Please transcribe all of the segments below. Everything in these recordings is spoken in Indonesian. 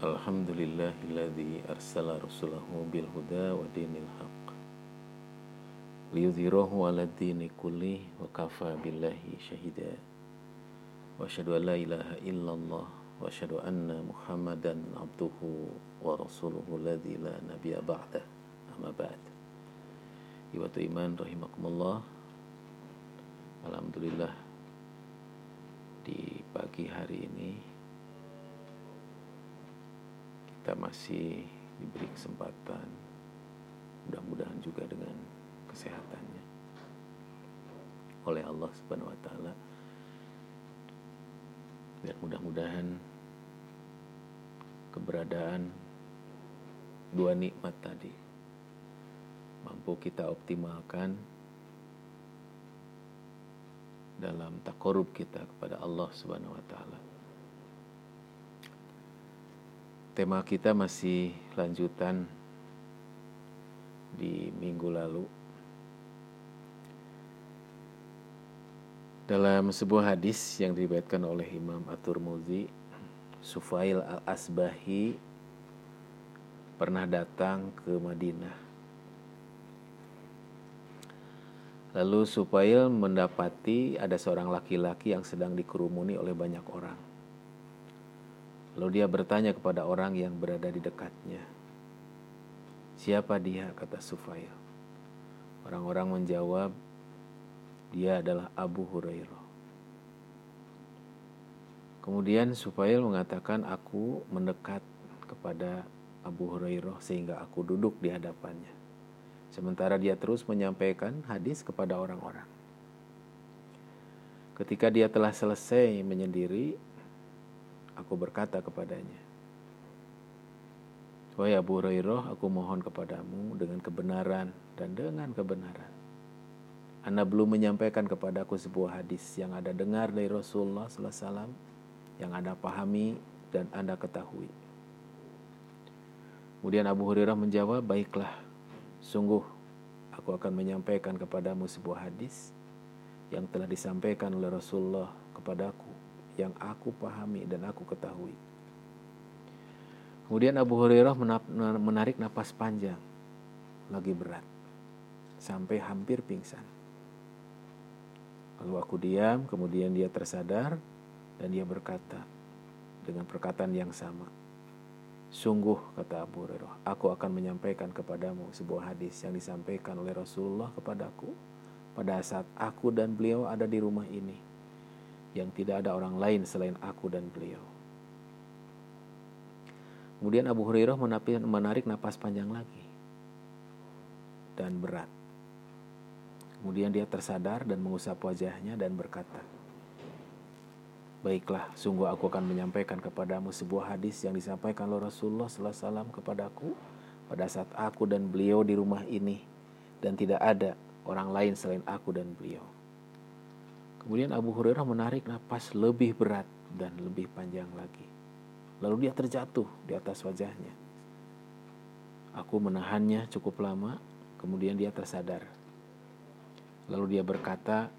Alhamdulillahilladzi arsala rasulahu bil huda wa dinil haq. Liyudhirahu ala dini kulli wa kafa billahi syahida wa asyhadu an la ilaha illallah wa asyhadu anna muhammadan abduhu wa rasuluhu alladzi la nabiyya ba'dah amma ba'd. Iwatu iman rahimakumullah. Alhamdulillah di pagi hari ini kita masih diberi kesempatan mudah-mudahan juga dengan kesehatannya. Oleh Allah Subhanahu wa taala. Dan mudah-mudahan keberadaan dua nikmat tadi mampu kita optimalkan dalam takorub kita kepada Allah Subhanahu wa taala tema kita masih lanjutan di minggu lalu. Dalam sebuah hadis yang diriwayatkan oleh Imam At-Tirmidzi, Sufail Al-Asbahi pernah datang ke Madinah. Lalu Sufail mendapati ada seorang laki-laki yang sedang dikerumuni oleh banyak orang. Lalu dia bertanya kepada orang yang berada di dekatnya. Siapa dia? kata Sufail. Orang-orang menjawab, dia adalah Abu Hurairah. Kemudian Sufail mengatakan, aku mendekat kepada Abu Hurairah sehingga aku duduk di hadapannya. Sementara dia terus menyampaikan hadis kepada orang-orang. Ketika dia telah selesai menyendiri, Aku berkata kepadanya, Wahai Abu Hurairah, aku mohon kepadamu dengan kebenaran dan dengan kebenaran. Anda belum menyampaikan kepadaku sebuah hadis yang ada dengar dari Rasulullah SAW, yang Anda pahami dan Anda ketahui. Kemudian Abu Hurairah menjawab, baiklah, sungguh aku akan menyampaikan kepadamu sebuah hadis yang telah disampaikan oleh Rasulullah kepadaku yang aku pahami dan aku ketahui. Kemudian Abu Hurairah menarik napas panjang, lagi berat, sampai hampir pingsan. Lalu aku diam, kemudian dia tersadar dan dia berkata dengan perkataan yang sama. Sungguh, kata Abu Hurairah, aku akan menyampaikan kepadamu sebuah hadis yang disampaikan oleh Rasulullah kepadaku pada saat aku dan beliau ada di rumah ini yang tidak ada orang lain selain aku dan beliau. Kemudian Abu Hurairah menarik napas panjang lagi dan berat. Kemudian dia tersadar dan mengusap wajahnya dan berkata, Baiklah, sungguh aku akan menyampaikan kepadamu sebuah hadis yang disampaikan oleh Rasulullah SAW kepadaku pada saat aku dan beliau di rumah ini dan tidak ada orang lain selain aku dan beliau. Kemudian Abu Hurairah menarik nafas lebih berat dan lebih panjang lagi. Lalu dia terjatuh di atas wajahnya. Aku menahannya cukup lama, kemudian dia tersadar. Lalu dia berkata,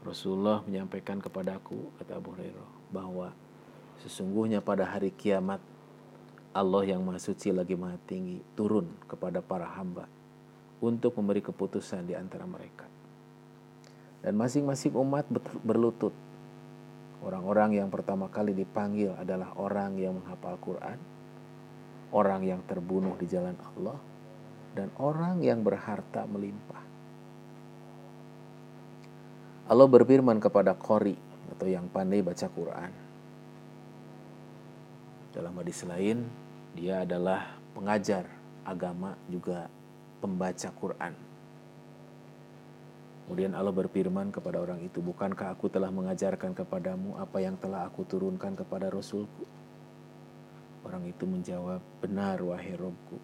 Rasulullah menyampaikan kepadaku, kata Abu Hurairah, bahwa sesungguhnya pada hari kiamat Allah yang Maha Suci lagi Maha Tinggi turun kepada para hamba untuk memberi keputusan di antara mereka. Dan masing-masing umat berlutut. Orang-orang yang pertama kali dipanggil adalah orang yang menghafal Quran, orang yang terbunuh di jalan Allah, dan orang yang berharta melimpah. Allah berfirman kepada Qori atau yang pandai baca Quran. Dalam hadis lain, dia adalah pengajar agama juga pembaca Quran. Kemudian Allah berfirman kepada orang itu, Bukankah aku telah mengajarkan kepadamu apa yang telah aku turunkan kepada Rasulku? Orang itu menjawab, Benar wahai Robku.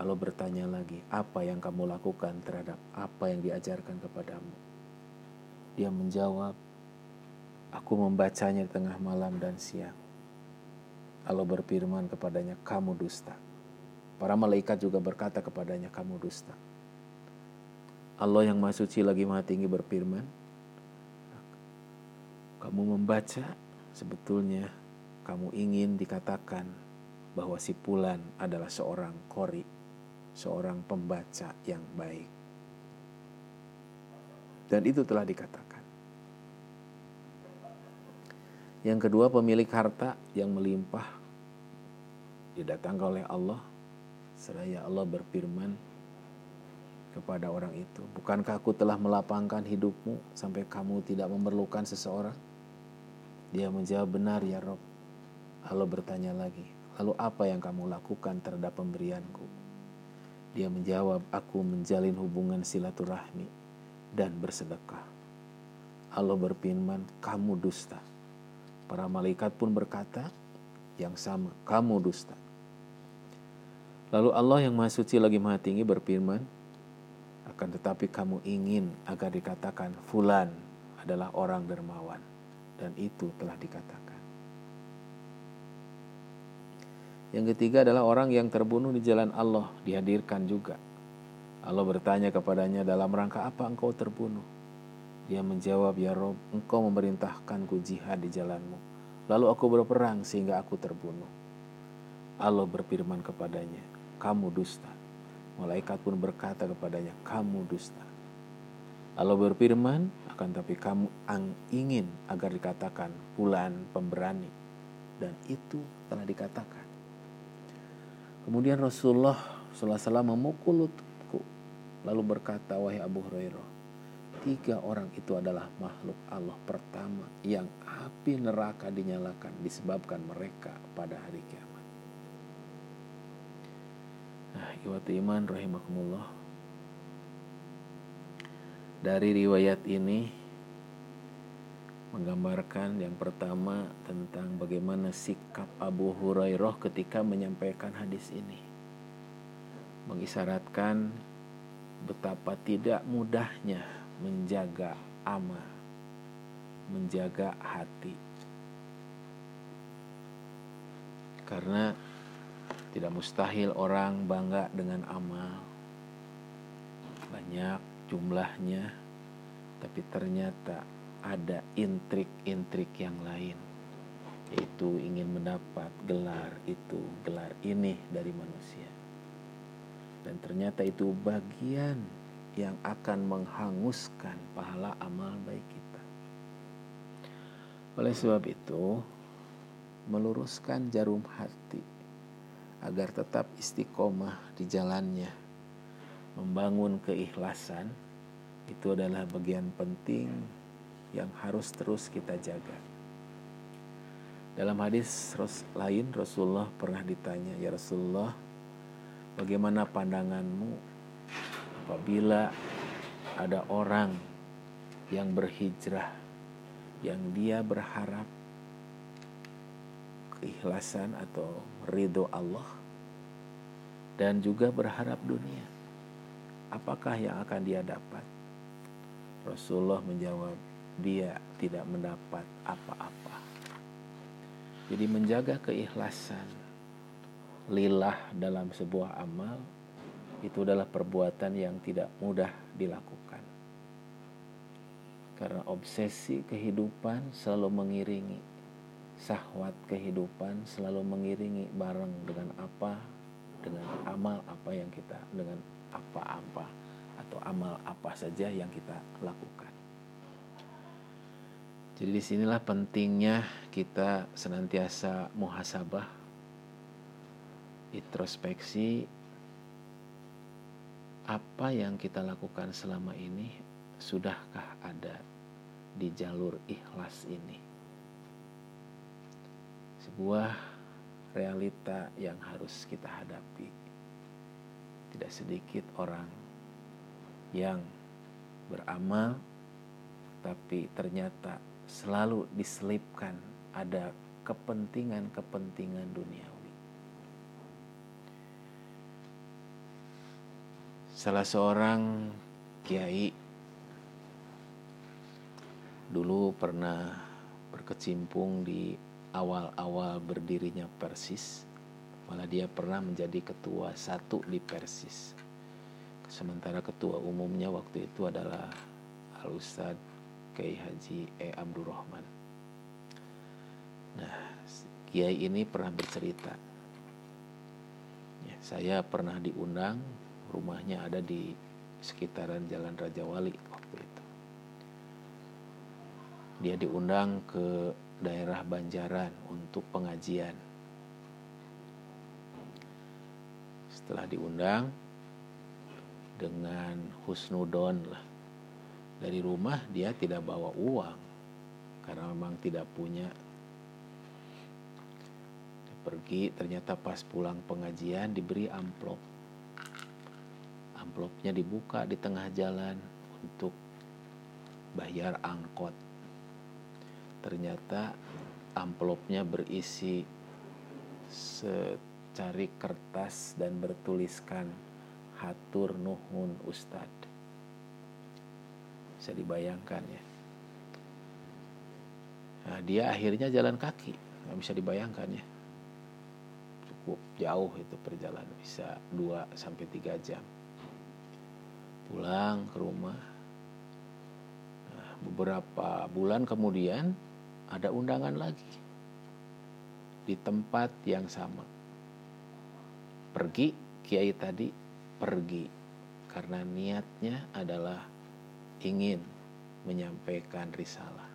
Allah bertanya lagi, apa yang kamu lakukan terhadap apa yang diajarkan kepadamu? Dia menjawab, Aku membacanya di tengah malam dan siang. Allah berfirman kepadanya, kamu dusta. Para malaikat juga berkata kepadanya, kamu dusta. Allah yang Maha Suci lagi Maha Tinggi berfirman, kamu membaca sebetulnya kamu ingin dikatakan bahwa si Pulan adalah seorang kori, seorang pembaca yang baik. Dan itu telah dikatakan. Yang kedua, pemilik harta yang melimpah didatangkan oleh Allah. Seraya Allah berfirman kepada orang itu, "Bukankah aku telah melapangkan hidupmu sampai kamu tidak memerlukan seseorang?" Dia menjawab, "Benar ya Rob." Allah bertanya lagi, "Lalu apa yang kamu lakukan terhadap pemberianku?" Dia menjawab, "Aku menjalin hubungan silaturahmi dan bersedekah." Allah berfirman, "Kamu dusta." Para malaikat pun berkata yang sama, "Kamu dusta." Lalu Allah yang Maha Suci lagi Maha Tinggi berfirman, akan tetapi kamu ingin agar dikatakan fulan adalah orang dermawan dan itu telah dikatakan. Yang ketiga adalah orang yang terbunuh di jalan Allah dihadirkan juga. Allah bertanya kepadanya dalam rangka apa engkau terbunuh? Dia menjawab, Ya Rob, engkau memerintahkanku jihad di jalanmu. Lalu aku berperang sehingga aku terbunuh. Allah berfirman kepadanya, kamu dusta. Malaikat pun berkata kepadanya, kamu dusta. Allah berfirman, akan tapi kamu ingin agar dikatakan bulan pemberani. Dan itu telah dikatakan. Kemudian Rasulullah SAW memukul lututku. Lalu berkata, wahai Abu Hurairah, tiga orang itu adalah makhluk Allah pertama yang api neraka dinyalakan disebabkan mereka pada hari kiamat. Iwatu iman rahimakumullah. Dari riwayat ini menggambarkan yang pertama tentang bagaimana sikap Abu Hurairah ketika menyampaikan hadis ini. Mengisyaratkan betapa tidak mudahnya menjaga amal, menjaga hati. Karena tidak mustahil orang bangga dengan amal. Banyak jumlahnya, tapi ternyata ada intrik-intrik yang lain. Yaitu ingin mendapat gelar itu, gelar ini dari manusia. Dan ternyata itu bagian yang akan menghanguskan pahala amal baik kita. Oleh sebab itu, meluruskan jarum hati agar tetap istiqomah di jalannya, membangun keikhlasan itu adalah bagian penting yang harus terus kita jaga. Dalam hadis lain Rasulullah pernah ditanya, "Ya Rasulullah, bagaimana pandanganmu apabila ada orang yang berhijrah yang dia berharap keikhlasan atau ridho Allah dan juga berharap dunia. Apakah yang akan dia dapat? Rasulullah menjawab dia tidak mendapat apa-apa. Jadi menjaga keikhlasan lillah dalam sebuah amal itu adalah perbuatan yang tidak mudah dilakukan. Karena obsesi kehidupan selalu mengiringi sahwat kehidupan selalu mengiringi bareng dengan apa dengan amal apa yang kita dengan apa-apa atau amal apa saja yang kita lakukan. Jadi di sinilah pentingnya kita senantiasa muhasabah, introspeksi, apa yang kita lakukan selama ini sudahkah ada di jalur ikhlas ini? Sebuah realita yang harus kita hadapi. Tidak sedikit orang yang beramal tapi ternyata selalu diselipkan ada kepentingan-kepentingan dunia. salah seorang kiai dulu pernah berkecimpung di awal-awal berdirinya Persis malah dia pernah menjadi ketua satu di Persis sementara ketua umumnya waktu itu adalah Al Ustad Kiai Haji E Abdurrahman nah kiai ini pernah bercerita. Ya, saya pernah diundang, rumahnya ada di sekitaran Jalan Raja Wali. Dia diundang ke daerah Banjaran untuk pengajian. Setelah diundang dengan husnudon lah. Dari rumah dia tidak bawa uang karena memang tidak punya pergi ternyata pas pulang pengajian diberi amplop amplopnya dibuka di tengah jalan untuk bayar angkot ternyata amplopnya berisi secari kertas dan bertuliskan hatur nuhun ustad. Bisa dibayangkan ya. Nah, dia akhirnya jalan kaki. Nggak bisa dibayangkan ya. Cukup jauh itu perjalanan. Bisa 2 sampai 3 jam. Pulang ke rumah. Nah, beberapa bulan kemudian ada undangan lagi di tempat yang sama. Pergi kiai tadi pergi karena niatnya adalah ingin menyampaikan risalah.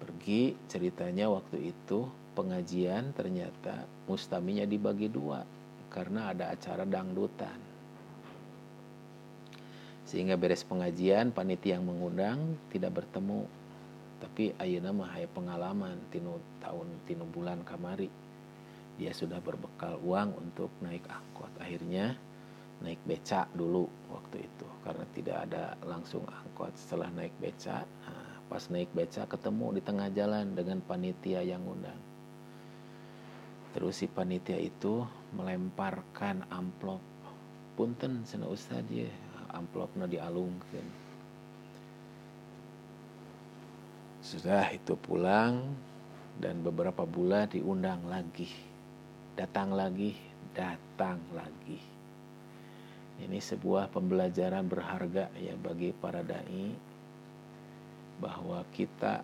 Pergi ceritanya waktu itu pengajian ternyata mustaminya dibagi dua karena ada acara dangdutan. Sehingga beres pengajian panitia yang mengundang tidak bertemu. Tapi ayeuna mah hayang pengalaman tinu tahun tinu bulan kamari. Dia sudah berbekal uang untuk naik angkot. Akhirnya naik beca dulu waktu itu karena tidak ada langsung angkot. Setelah naik beca, nah, pas naik beca ketemu di tengah jalan dengan panitia yang undang Terus si panitia itu melemparkan amplop. Punten sana ustad ya, amplopnya dialungkan. Sudah itu pulang dan beberapa bulan diundang lagi. Datang lagi, datang lagi. Ini sebuah pembelajaran berharga ya bagi para dai bahwa kita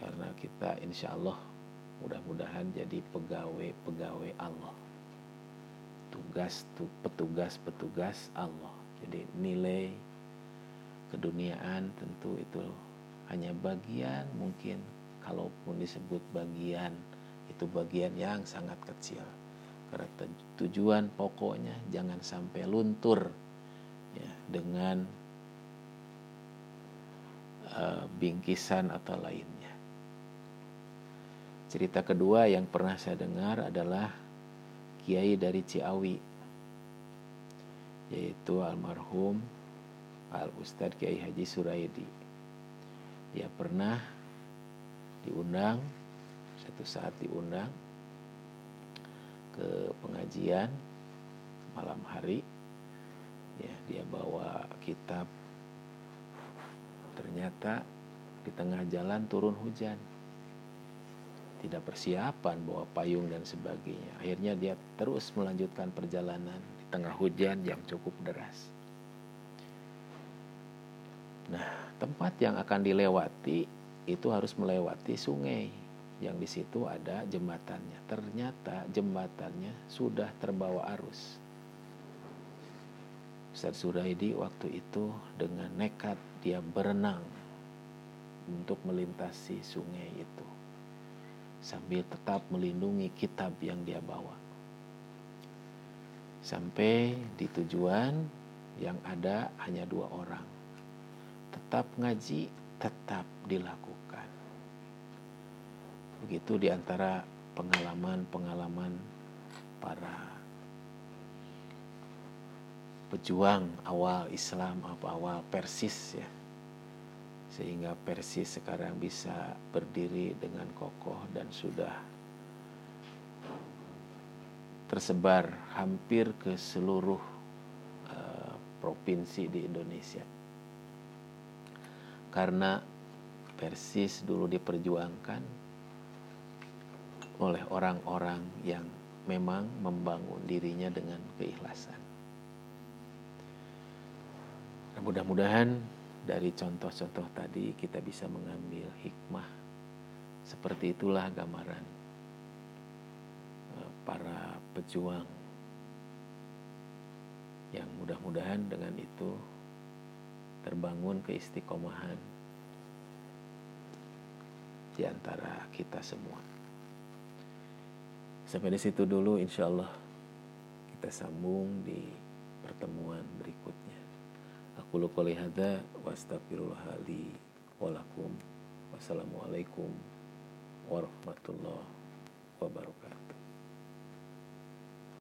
karena kita insya Allah mudah-mudahan jadi pegawai-pegawai Allah tugas petugas-petugas Allah jadi nilai keduniaan tentu itu hanya bagian mungkin. Kalaupun disebut bagian itu bagian yang sangat kecil. Karena tujuan pokoknya jangan sampai luntur ya dengan uh, bingkisan atau lainnya. Cerita kedua yang pernah saya dengar adalah kiai dari Ciawi yaitu almarhum Al Ustadz Kiai Haji Suraidi. Dia pernah diundang satu saat diundang ke pengajian malam hari ya dia bawa kitab ternyata di tengah jalan turun hujan tidak persiapan bawa payung dan sebagainya. Akhirnya dia terus melanjutkan perjalanan di tengah hujan yang cukup deras. Nah, tempat yang akan dilewati itu harus melewati sungai yang di situ ada jembatannya. Ternyata jembatannya sudah terbawa arus. Ustaz Suraidi waktu itu dengan nekat dia berenang untuk melintasi sungai itu sambil tetap melindungi kitab yang dia bawa. Sampai di tujuan yang ada hanya dua orang. Tetap ngaji, tetap dilakukan. Begitu di antara pengalaman-pengalaman para pejuang awal Islam apa awal Persis ya sehingga Persis sekarang bisa berdiri dengan kokoh dan sudah tersebar hampir ke seluruh uh, provinsi di Indonesia. Karena Persis dulu diperjuangkan oleh orang-orang yang memang membangun dirinya dengan keikhlasan. Mudah-mudahan dari contoh-contoh tadi kita bisa mengambil hikmah seperti itulah gambaran eh, para pejuang yang mudah-mudahan dengan itu terbangun keistiqomahan di antara kita semua. Sampai di situ dulu insya Allah kita sambung di pertemuan berikutnya. Aku lupa lihada wa walakum wassalamualaikum warahmatullahi wabarakatuh